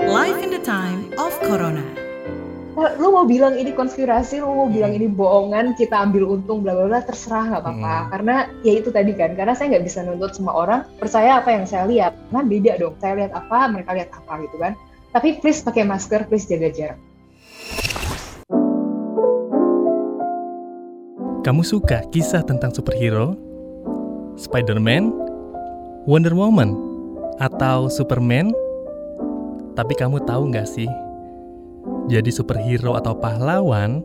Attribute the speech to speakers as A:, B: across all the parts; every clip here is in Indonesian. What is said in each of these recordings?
A: Life in the time of Corona.
B: Eh, lu mau bilang ini konspirasi, lu mau bilang ini bohongan, kita ambil untung, bla bla bla, terserah nggak apa-apa.
C: Hmm.
B: Karena ya itu tadi kan, karena saya nggak bisa nuntut semua orang percaya apa yang saya lihat. Kan beda dong, saya lihat apa, mereka lihat apa gitu kan. Tapi please pakai masker, please jaga jarak.
C: Kamu suka kisah tentang superhero? Spider-Man? Wonder Woman? Atau Superman? Tapi kamu tahu nggak sih? Jadi superhero atau pahlawan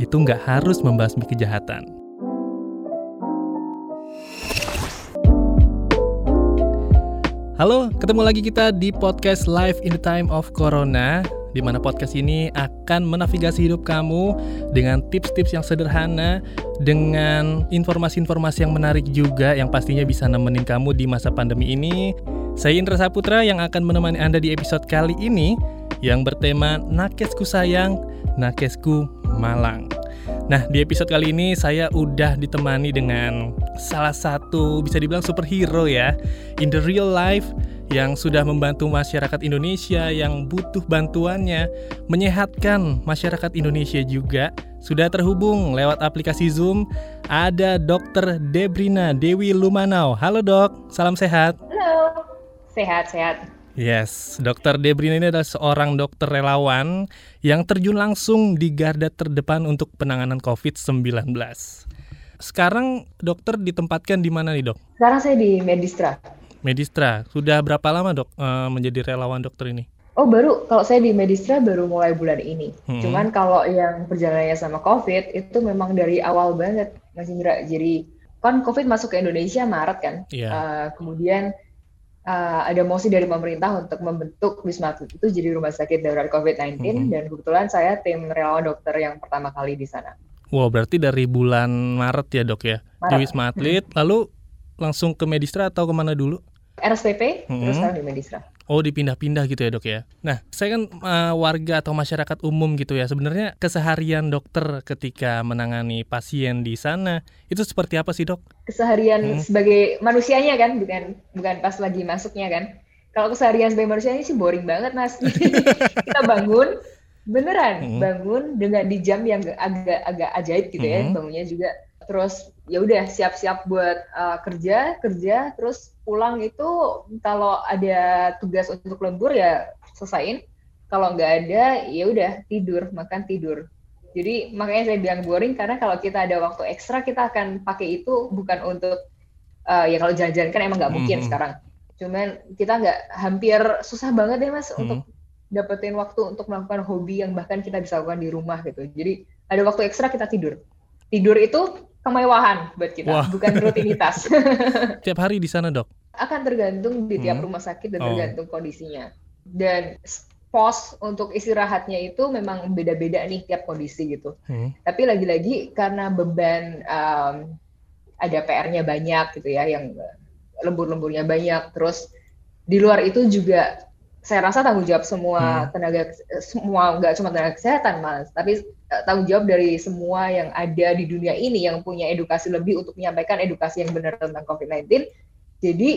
C: itu nggak harus membasmi kejahatan. Halo, ketemu lagi kita di podcast Live in the Time of Corona di mana podcast ini akan menavigasi hidup kamu dengan tips-tips yang sederhana, dengan informasi-informasi yang menarik juga yang pastinya bisa nemenin kamu di masa pandemi ini. Saya Indra Saputra yang akan menemani Anda di episode kali ini yang bertema Nakesku Sayang, Nakesku Malang. Nah, di episode kali ini saya udah ditemani dengan salah satu bisa dibilang superhero ya in the real life yang sudah membantu masyarakat Indonesia yang butuh bantuannya, menyehatkan masyarakat Indonesia juga. Sudah terhubung lewat aplikasi Zoom ada Dr. Debrina Dewi Lumanau. Halo Dok, salam sehat.
B: Halo, sehat-sehat.
C: Yes, Dokter Debrina ini adalah seorang dokter relawan yang terjun langsung di garda terdepan untuk penanganan COVID-19. Sekarang dokter ditempatkan di mana nih dok?
B: Sekarang saya di Medistra.
C: Medistra. Sudah berapa lama dok eh, menjadi relawan dokter ini?
B: Oh baru, kalau saya di Medistra baru mulai bulan ini.
C: Hmm.
B: Cuman kalau yang perjalanannya sama COVID itu memang dari awal banget, Mas Indra. Jadi kan COVID masuk ke Indonesia Maret kan.
C: Iya.
B: Uh, kemudian uh, ada mosi dari pemerintah untuk membentuk Wisma Atlet itu jadi rumah sakit darurat COVID-19
C: Mhm.
B: dan kebetulan saya tim relawan dokter yang pertama kali di sana.
C: Wow, berarti dari bulan Maret ya dok ya di
B: Maret.
C: Wisma Atlet. Lalu langsung ke Medistra atau ke mana dulu?
B: RSPP,
C: Mhm.
B: terus sekarang di Medistra.
C: Oh dipindah-pindah gitu ya dok ya. Nah saya kan eh, warga atau masyarakat umum gitu ya. Sebenarnya keseharian dokter ketika menangani pasien di sana itu seperti apa sih dok?
B: Keseharian
C: Mhm.
B: sebagai manusianya kan, bukan bukan pas lagi masuknya kan. Kalau keseharian sebagai manusianya sih boring banget mas. Kita bangun, beneran
C: Mhm.
B: bangun dengan di jam yang agak agak ajaib gitu ya
C: Mhm.
B: bangunnya juga. Terus ya udah siap-siap buat uh, kerja kerja, terus pulang itu kalau ada tugas untuk lembur ya selesain. Kalau nggak ada ya udah tidur makan tidur. Jadi makanya saya bilang boring karena kalau kita ada waktu ekstra kita akan pakai itu bukan untuk uh, ya kalau jalan-jalan kan emang nggak mungkin
C: Mhm.
B: sekarang. Cuman kita nggak hampir susah banget deh mas
C: Mhm.
B: untuk dapetin waktu untuk melakukan hobi yang bahkan kita bisa lakukan di rumah gitu. Jadi ada waktu ekstra kita tidur. Tidur itu kemewahan buat kita,
C: Wah.
B: bukan rutinitas.
C: Tiap hari di sana dok?
B: Akan tergantung di tiap
C: Hmm.
B: rumah sakit dan
C: Oh.
B: tergantung kondisinya. Dan pos untuk istirahatnya itu memang beda-beda nih tiap kondisi gitu.
C: Hmm.
B: Tapi lagi-lagi karena beban um, ada PR-nya banyak gitu ya, yang uh, lembur-lemburnya banyak. Terus di luar itu juga saya rasa tanggung jawab semua tenaga semua nggak cuma tenaga kesehatan mas, tapi uh, tanggung jawab dari semua yang ada di dunia ini yang punya edukasi lebih untuk menyampaikan edukasi yang benar tentang COVID-19. Jadi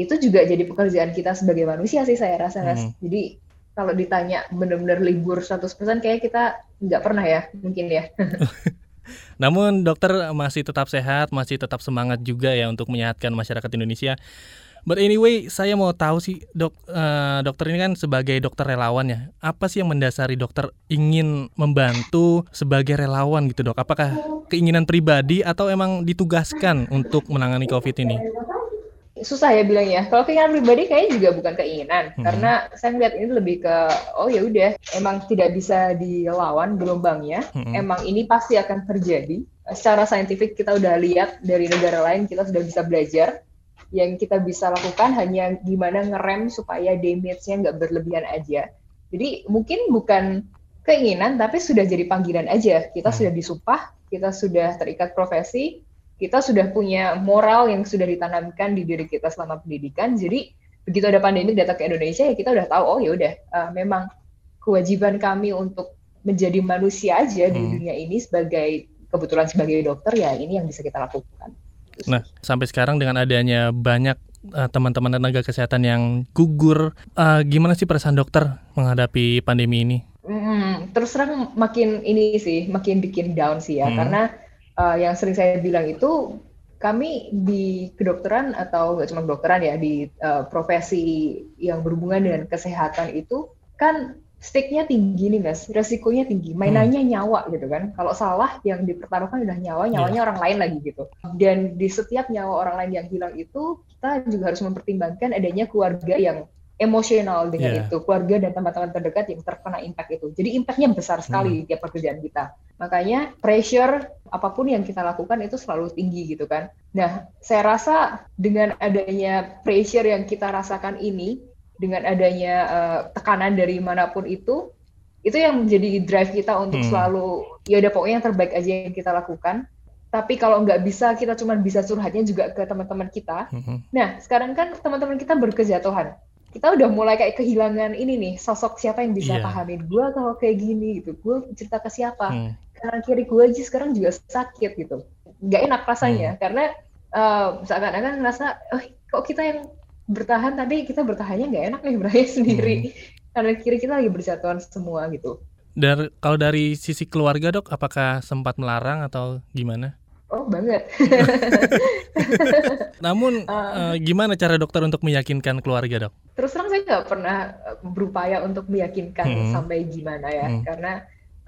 B: itu juga jadi pekerjaan kita sebagai manusia sih saya rasa mas.
C: Hmm.
B: Jadi kalau ditanya benar-benar libur 100% kayak kita nggak pernah ya mungkin ya.
C: Namun dokter masih tetap sehat, masih tetap semangat juga ya untuk menyehatkan masyarakat Indonesia. But anyway, saya mau tahu sih dok, eh, dokter ini kan sebagai dokter relawan ya, apa sih yang mendasari dokter ingin membantu sebagai relawan gitu dok? Apakah keinginan pribadi atau emang ditugaskan untuk menangani COVID ini?
B: susah ya bilang ya. Kalau keinginan pribadi kayaknya juga bukan keinginan,
C: Hmm.
B: karena saya ngeliat ini lebih ke oh ya udah, emang tidak bisa dilawan gelombangnya.
C: Hmm.
B: Emang ini pasti akan terjadi. Secara saintifik kita udah lihat dari negara lain kita sudah bisa belajar. Yang kita bisa lakukan hanya gimana ngerem supaya damage-nya nggak berlebihan aja. Jadi mungkin bukan keinginan tapi sudah jadi panggilan aja. Kita
C: Hmm.
B: sudah disumpah, kita sudah terikat profesi, kita sudah punya moral yang sudah ditanamkan di diri kita selama pendidikan. Jadi begitu ada pandemi datang ke Indonesia ya kita udah tahu oh ya udah uh, memang kewajiban kami untuk menjadi manusia aja di
C: Hmm.
B: dunia ini sebagai kebetulan sebagai dokter ya ini yang bisa kita lakukan.
C: Nah, sampai sekarang dengan adanya banyak uh, teman-teman tenaga kesehatan yang gugur. Uh, gimana sih perasaan dokter menghadapi pandemi ini?
B: Hmm, terus terang makin ini sih, makin bikin down sih ya, hmm. karena uh, yang sering saya bilang itu kami di kedokteran atau nggak cuma kedokteran ya di uh, profesi yang berhubungan dengan kesehatan itu kan stake-nya tinggi nih mas, resikonya tinggi, mainannya hmm. nyawa gitu kan. Kalau salah yang dipertaruhkan udah nyawa, nyawanya yeah. orang lain lagi gitu. Dan di setiap nyawa orang lain yang hilang itu, kita juga harus mempertimbangkan adanya keluarga yang emosional dengan yeah. itu, keluarga dan teman-teman terdekat yang terkena impact itu. Jadi impactnya besar sekali hmm. tiap pekerjaan kita. Makanya pressure apa pun yang kita lakukan itu selalu tinggi gitu kan. Nah, saya rasa dengan adanya pressure yang kita rasakan ini, dengan adanya uh, tekanan dari mana pun itu itu yang menjadi drive kita untuk hmm. selalu ya udah pokoknya yang terbaik aja yang kita lakukan tapi kalau nggak bisa kita cuma bisa curhatnya juga ke teman-teman kita hmm. nah sekarang kan teman-teman kita berkejatuhan kita udah mulai kayak kehilangan ini nih sosok siapa yang bisa yeah. pahamin gue kalau kayak gini gitu gue cerita ke siapa hmm. karena kiri gue aja sekarang juga sakit gitu nggak enak rasanya hmm. karena uh, seakan-akan ngerasa oh kok kita yang bertahan tapi kita bertahannya nggak enak nih berani sendiri hmm. karena kiri kita lagi berjatuhan semua gitu.
C: Dan kalau dari sisi keluarga dok, apakah sempat melarang atau gimana?
B: Oh banget.
C: Namun uh, uh, gimana cara dokter untuk meyakinkan keluarga dok?
B: Terus terang saya nggak pernah berupaya untuk meyakinkan hmm. sampai gimana ya, hmm. karena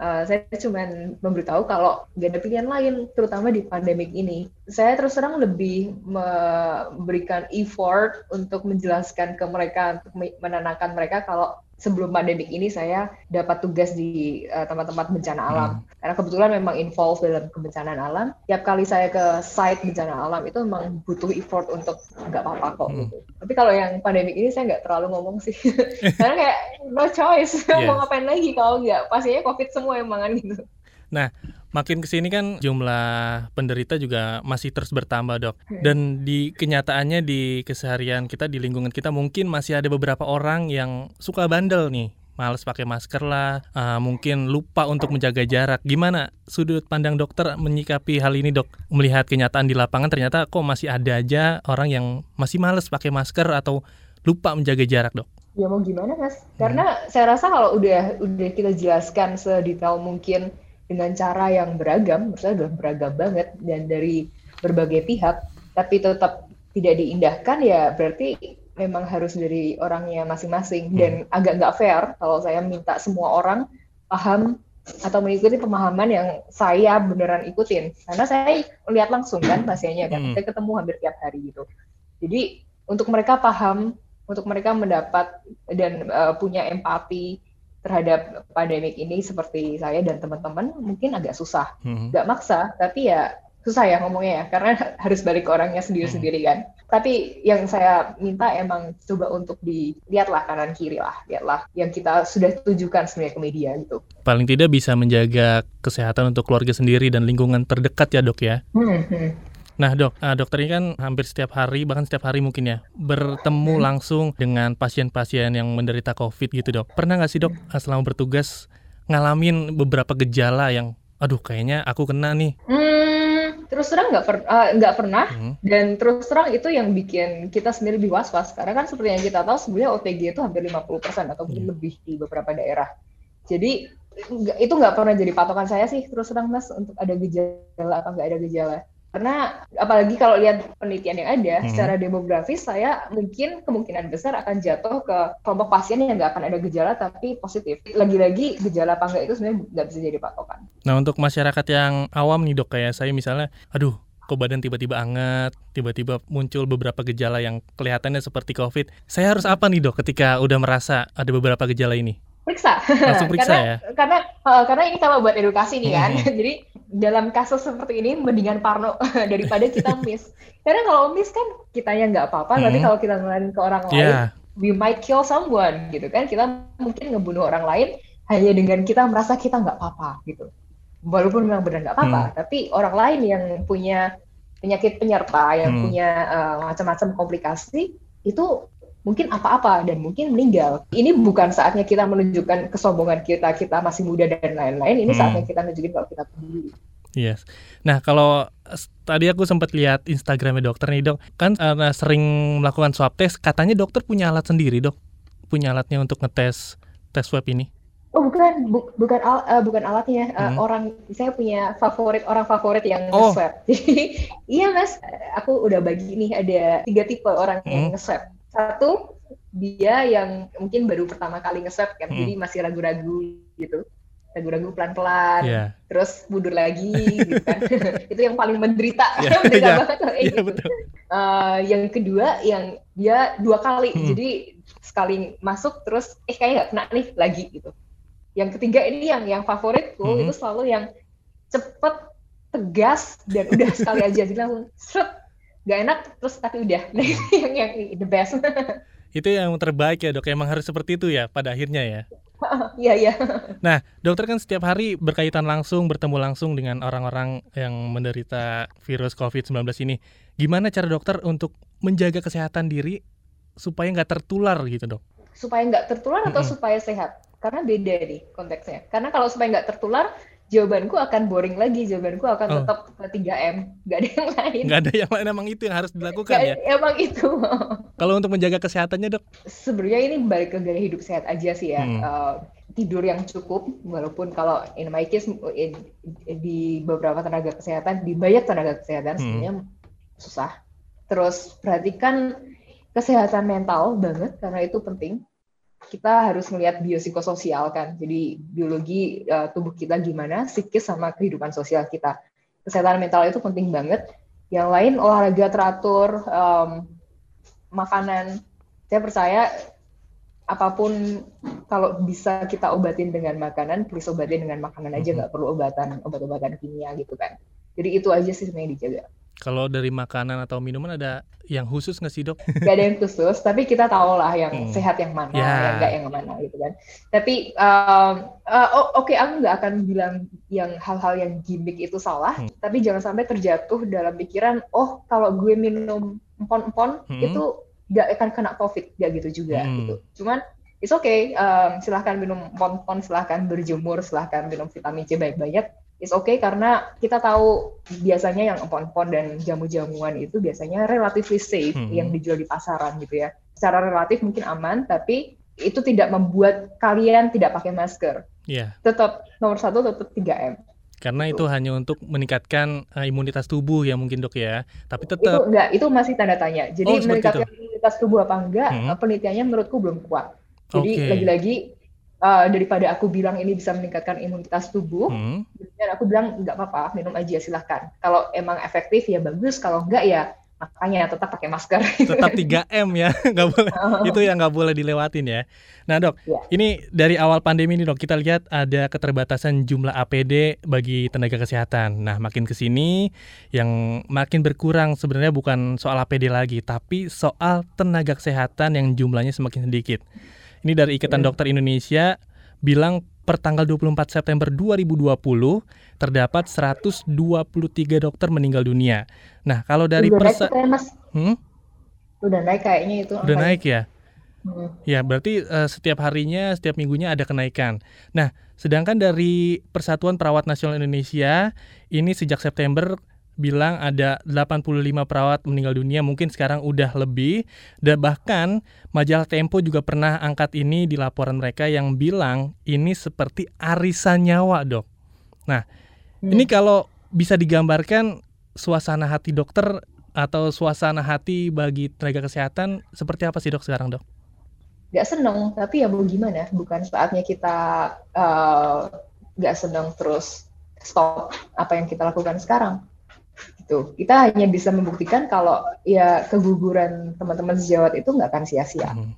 B: Uh, saya cuma memberitahu kalau nggak ada pilihan lain, terutama di pandemik ini. Saya terus terang lebih memberikan effort untuk menjelaskan ke mereka, untuk menenangkan mereka kalau sebelum pandemik ini saya dapat tugas di uh, tempat-tempat bencana alam. Hmm. Karena kebetulan memang involved dalam kebencanaan alam. Tiap kali saya ke site bencana alam itu memang butuh effort untuk nggak apa-apa kok. Hmm. Gitu. Tapi kalau yang pandemik ini saya nggak terlalu ngomong sih. Karena kayak no choice. Yes. Mau ngapain lagi kalau nggak? Pastinya COVID semua emang kan gitu.
C: Nah, makin ke sini kan jumlah penderita juga masih terus bertambah dok. Hmm. Dan di kenyataannya di keseharian kita di lingkungan kita mungkin masih ada beberapa orang yang suka bandel nih males pakai masker lah, uh, mungkin lupa untuk menjaga jarak. Gimana sudut pandang dokter menyikapi hal ini dok? Melihat kenyataan di lapangan ternyata kok masih ada aja orang yang masih males pakai masker atau lupa menjaga jarak dok?
B: Ya mau gimana mas? Karena hmm. saya rasa kalau udah udah kita jelaskan sedetail mungkin dengan cara yang beragam, maksudnya udah beragam banget dan dari berbagai pihak, tapi tetap tidak diindahkan ya berarti memang harus dari orangnya masing-masing hmm. dan agak nggak fair kalau saya minta semua orang paham atau mengikuti pemahaman yang saya beneran ikutin karena saya lihat langsung kan pasiennya kan hmm. saya ketemu hampir tiap hari gitu jadi untuk mereka paham untuk mereka mendapat dan uh, punya empati terhadap pandemik ini seperti saya dan teman-teman mungkin agak susah. Hmm. Gak maksa, tapi ya susah ya ngomongnya ya, karena harus balik ke orangnya sendiri-sendiri hmm. kan. Tapi yang saya minta emang coba untuk dilihatlah kanan kiri lah, lihatlah yang kita sudah tujukan sebenarnya ke media gitu.
C: Paling tidak bisa menjaga kesehatan untuk keluarga sendiri dan lingkungan terdekat ya dok ya. Hmm, hmm. Nah dok, uh, dokter ini kan hampir setiap hari, bahkan setiap hari mungkin ya, bertemu hmm. langsung dengan pasien-pasien yang menderita COVID gitu dok. Pernah nggak sih dok uh, selama bertugas ngalamin beberapa gejala yang, aduh kayaknya aku kena nih?
B: Hmm, terus terang nggak per, uh, pernah, hmm. dan terus terang itu yang bikin kita sendiri lebih was-was. Karena kan seperti yang kita tahu sebenarnya OTG itu hampir 50% atau mungkin hmm. lebih di beberapa daerah. Jadi itu nggak pernah jadi patokan saya sih terus terang mas untuk ada gejala atau nggak ada gejala karena apalagi kalau lihat penelitian yang ada hmm. secara demografis saya mungkin kemungkinan besar akan jatuh ke kelompok pasien yang nggak akan ada gejala tapi positif lagi-lagi gejala apa enggak itu sebenarnya nggak bisa jadi patokan
C: nah untuk masyarakat yang awam nih dok kayak saya misalnya aduh kok badan tiba-tiba anget, tiba-tiba muncul beberapa gejala yang kelihatannya seperti COVID. Saya harus apa nih dok ketika udah merasa ada beberapa gejala ini?
B: Periksa.
C: Langsung periksa
B: karena,
C: ya?
B: Karena, uh, karena ini kalau buat edukasi nih kan. Hmm. Jadi dalam kasus seperti ini mendingan parno daripada kita miss. Karena kalau miss kan kitanya nggak apa-apa, hmm. tapi kalau kita ngelain ke orang lain, yeah. we might kill someone gitu kan. Kita mungkin ngebunuh orang lain hanya dengan kita merasa kita nggak apa-apa gitu. Walaupun memang benar nggak apa-apa, hmm. tapi orang lain yang punya penyakit penyerta, yang hmm. punya uh, macam-macam komplikasi itu mungkin apa-apa dan mungkin meninggal. Ini bukan saatnya kita menunjukkan kesombongan kita, kita masih muda dan lain-lain. Ini hmm. saatnya kita nunjukin kalau kita peduli.
C: Yes. Nah, kalau tadi aku sempat lihat Instagramnya dokter nih dok, kan karena sering melakukan swab test, katanya dokter punya alat sendiri dok, punya alatnya untuk ngetes tes swab ini.
B: Oh bukan, bu, bukan al, uh, bukan alatnya. Uh, hmm. Orang saya punya favorit orang favorit yang oh. nge-swab. Jadi iya mas, aku udah bagi nih ada tiga tipe orang hmm. yang nge-swab. Satu dia yang mungkin baru pertama kali nge-swab kan, hmm. jadi masih ragu-ragu gitu ragu-ragu pelan-pelan, yeah. terus mundur lagi, gitu kan. itu yang paling menderita, yeah, menderita yeah, banget kayak yeah, gitu. Betul. Uh, yang kedua, yang dia dua kali, hmm. jadi sekali masuk terus eh kayak nggak kena nih lagi gitu. Yang ketiga ini yang yang favoritku hmm. itu selalu yang cepet, tegas dan udah sekali aja jadi langsung seret, nggak enak terus tapi udah. Nah yang yang the best.
C: itu yang terbaik ya dok, emang harus seperti itu ya pada akhirnya ya.
B: Iya, iya.
C: Nah, dokter kan setiap hari berkaitan langsung, bertemu langsung dengan orang-orang yang menderita virus COVID-19 ini. Gimana cara dokter untuk menjaga kesehatan diri supaya nggak tertular gitu dok?
B: Supaya nggak tertular atau mm -hmm. supaya sehat? Karena beda nih konteksnya. Karena kalau supaya nggak tertular, jawabanku akan boring lagi, jawabanku akan oh. tetap ke 3M, nggak ada yang lain.
C: Nggak ada yang lain, emang itu yang harus dilakukan gak, ya?
B: Emang itu.
C: Kalau untuk menjaga kesehatannya dok?
B: Sebenarnya ini balik ke gaya hidup sehat aja sih ya. Hmm. Uh, tidur yang cukup, walaupun kalau in my case in, di beberapa tenaga kesehatan, di banyak tenaga kesehatan hmm. sebenarnya susah. Terus perhatikan kesehatan mental banget karena itu penting kita harus melihat biopsikososial kan. Jadi biologi uh, tubuh kita gimana, psikis sama kehidupan sosial kita. Kesehatan mental itu penting banget. Yang lain olahraga teratur, um, makanan. Saya percaya apa pun kalau bisa kita obatin dengan makanan, please obatin dengan makanan aja, nggak perlu obatan obat-obatan kimia gitu kan. Jadi itu aja sih sebenarnya dijaga.
C: Kalau dari makanan atau minuman ada yang khusus nggak sih dok?
B: Gak ada yang khusus, tapi kita tahu lah yang hmm. sehat yang mana, yeah. yang enggak yang mana gitu kan. Tapi um, uh, oke, okay, aku nggak akan bilang yang hal-hal yang gimmick itu salah, hmm. tapi jangan sampai terjatuh dalam pikiran, oh kalau gue minum empon-empon hmm. itu nggak akan kena covid, nggak gitu juga hmm. gitu. Cuman it's okay, um, silahkan minum empon-empon, silahkan berjemur, silahkan minum vitamin C baik-baik is okay karena kita tahu biasanya yang empon-empon dan jamu-jamuan itu biasanya relatively safe hmm. yang dijual di pasaran gitu ya. Secara relatif mungkin aman, tapi itu tidak membuat kalian tidak pakai masker.
C: Iya. Yeah.
B: Tetap nomor satu tetap 3M.
C: Karena itu hanya untuk meningkatkan uh, imunitas tubuh ya mungkin dok ya. Tapi tetap
B: itu enggak, itu masih tanda tanya. Jadi oh, meningkatkan itu. imunitas tubuh apa enggak, hmm. penelitiannya menurutku belum kuat. Jadi lagi lagi-lagi uh, daripada aku bilang ini bisa meningkatkan imunitas tubuh, hmm. dan aku bilang nggak apa-apa, minum aja silahkan. Kalau emang efektif ya bagus, kalau enggak ya makanya tetap pakai masker.
C: Tetap 3M ya, nggak boleh. Oh. Itu yang nggak boleh dilewatin ya. Nah dok, ya. ini dari awal pandemi ini dok, kita lihat ada keterbatasan jumlah APD bagi tenaga kesehatan. Nah makin ke sini yang makin berkurang sebenarnya bukan soal APD lagi, tapi soal tenaga kesehatan yang jumlahnya semakin sedikit. Ini dari Ikatan Dokter Indonesia bilang per tanggal 24 September 2020 terdapat 123 dokter meninggal dunia. Nah, kalau dari
B: udah persa- naik mas. Hmm? Udah naik kayaknya itu.
C: Udah naik ya? Hmm. Ya, berarti uh, setiap harinya, setiap minggunya ada kenaikan. Nah, sedangkan dari Persatuan Perawat Nasional Indonesia ini sejak September bilang ada 85 perawat meninggal dunia, mungkin sekarang udah lebih. Dan bahkan majalah Tempo juga pernah angkat ini di laporan mereka yang bilang ini seperti arisan nyawa, Dok. Nah, hmm. ini kalau bisa digambarkan suasana hati dokter atau suasana hati bagi tenaga kesehatan seperti apa sih, Dok, sekarang, Dok?
B: Gak seneng, tapi ya mau gimana? Bukan saatnya kita uh, gak seneng terus stop apa yang kita lakukan sekarang gitu. Kita hanya bisa membuktikan kalau ya keguguran teman-teman sejawat itu nggak akan sia-sia hmm.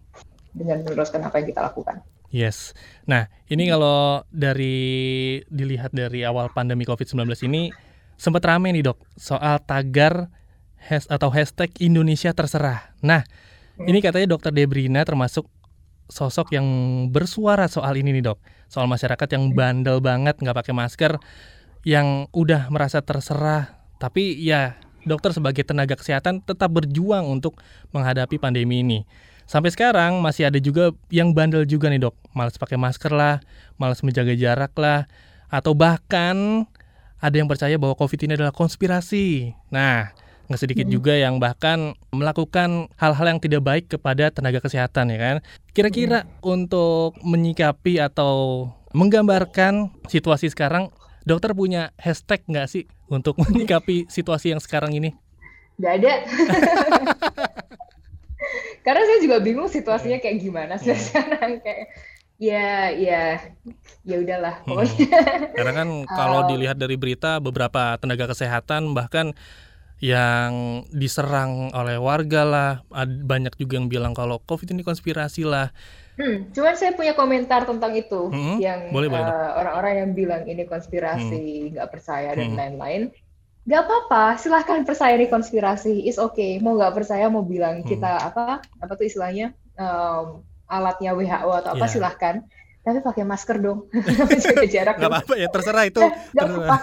B: dengan meneruskan apa yang kita lakukan.
C: Yes. Nah, ini kalau dari dilihat dari awal pandemi COVID-19 ini sempat ramai nih dok soal tagar has, atau hashtag Indonesia terserah. Nah, hmm. ini katanya dokter Debrina termasuk sosok yang bersuara soal ini nih dok, soal masyarakat yang bandel banget nggak pakai masker, yang udah merasa terserah tapi ya dokter sebagai tenaga kesehatan tetap berjuang untuk menghadapi pandemi ini. Sampai sekarang masih ada juga yang bandel juga nih dok, malas pakai masker lah, malas menjaga jarak lah, atau bahkan ada yang percaya bahwa COVID ini adalah konspirasi. Nah, nggak sedikit juga yang bahkan melakukan hal-hal yang tidak baik kepada tenaga kesehatan ya kan. Kira-kira untuk menyikapi atau menggambarkan situasi sekarang, dokter punya hashtag nggak sih untuk menyikapi situasi yang sekarang ini?
B: Nggak ada. Karena saya juga bingung situasinya kayak gimana sih
C: Hmm.
B: sekarang kayak ya ya ya udahlah
C: Hmm.
B: pokoknya.
C: Karena kan kalau
B: Oh.
C: dilihat dari berita beberapa tenaga kesehatan bahkan yang diserang oleh warga lah, banyak juga yang bilang kalau COVID ini konspirasi lah.
B: Hmm, cuman saya punya komentar tentang itu
C: Hmm,
B: yang
C: boleh, boleh, Dok.
B: eh, orang-orang yang bilang ini konspirasi, nggak percaya dan
C: Hmm.
B: lain-lain. Nggak apa-apa, silahkan percaya ini konspirasi, is okay. Mau nggak percaya, mau bilang
C: Hmm.
B: kita apa apa tuh istilahnya em, alatnya WHO atau apa
C: Iya.
B: silahkan. Tapi pakai masker dong, jaga jarak. Dong.
C: apa-apa ya, terserah itu.
B: Eh,
C: terserah.
B: apa-apa,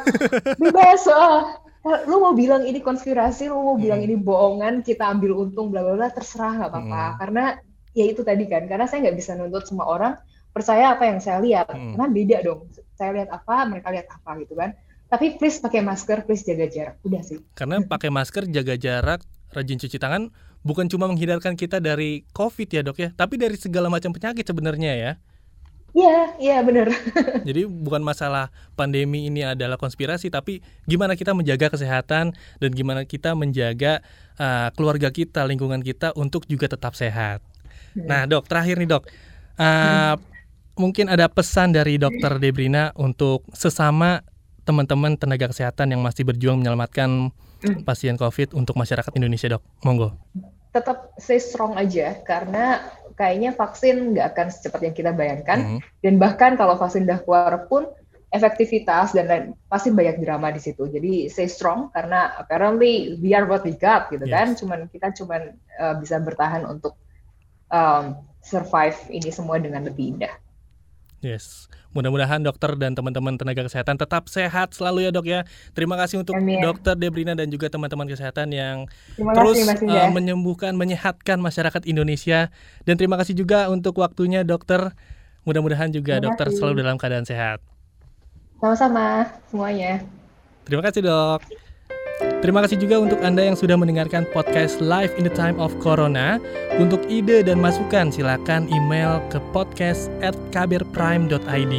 B: bebas. oh. Lu mau bilang ini konspirasi, lu mau bilang
C: Hmm.
B: ini bohongan, kita ambil untung, bla bla bla, terserah nggak apa-apa.
C: Hmm.
B: Karena ya itu tadi kan, karena saya nggak bisa nuntut semua orang percaya apa yang saya lihat,
C: Hmm.
B: karena beda dong. Saya lihat apa, mereka lihat apa gitu kan. Tapi please pakai masker, please jaga jarak, udah sih.
C: Karena pakai masker, jaga jarak, rajin cuci tangan, bukan cuma menghindarkan kita dari COVID ya dok ya, tapi dari segala macam penyakit sebenarnya ya.
B: Iya, iya bener.
C: Jadi bukan masalah pandemi ini adalah konspirasi, tapi gimana kita menjaga kesehatan dan gimana kita menjaga uh, keluarga kita, lingkungan kita untuk juga tetap sehat. Nah dok, terakhir nih dok, uh, mungkin ada pesan dari dokter Debrina untuk sesama teman-teman tenaga kesehatan yang masih berjuang menyelamatkan
B: Hmm.
C: pasien COVID untuk masyarakat Indonesia dok, monggo.
B: Tetap stay strong aja, karena kayaknya vaksin nggak akan secepat yang kita bayangkan.
C: Mhm.
B: dan bahkan kalau vaksin udah keluar pun efektivitas dan lain pasti banyak drama di situ jadi stay strong karena apparently we are what we got gitu
C: Yes.
B: kan cuman kita cuman uh, bisa bertahan untuk um, survive ini semua dengan lebih indah
C: Yes, mudah-mudahan dokter dan teman-teman tenaga kesehatan tetap sehat selalu ya dok ya. Terima kasih untuk
B: Amin.
C: dokter Debrina dan juga teman-teman kesehatan yang
B: terima
C: terus
B: kasih
C: uh, menyembuhkan, menyehatkan masyarakat Indonesia. Dan terima kasih juga untuk waktunya dokter. Mudah-mudahan juga
B: Terima
C: dokter
B: kasih.
C: selalu dalam keadaan sehat.
B: sama-sama semuanya
C: Terima kasih dok. Terima kasih juga untuk Anda yang sudah mendengarkan podcast Live in the Time of Corona. Untuk ide dan masukan silakan email ke podcast at kbrprime.id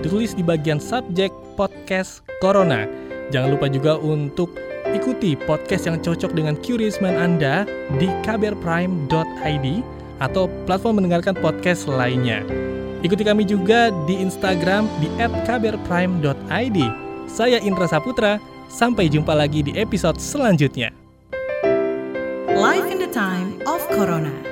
C: Ditulis di bagian subjek podcast Corona. Jangan lupa juga untuk ikuti podcast yang cocok dengan curious mind Anda di kbrprime.id atau platform mendengarkan podcast lainnya. Ikuti kami juga di Instagram di @kbrprime.id. Saya Indra Saputra, sampai jumpa lagi di episode selanjutnya.
A: Life in the time of Corona.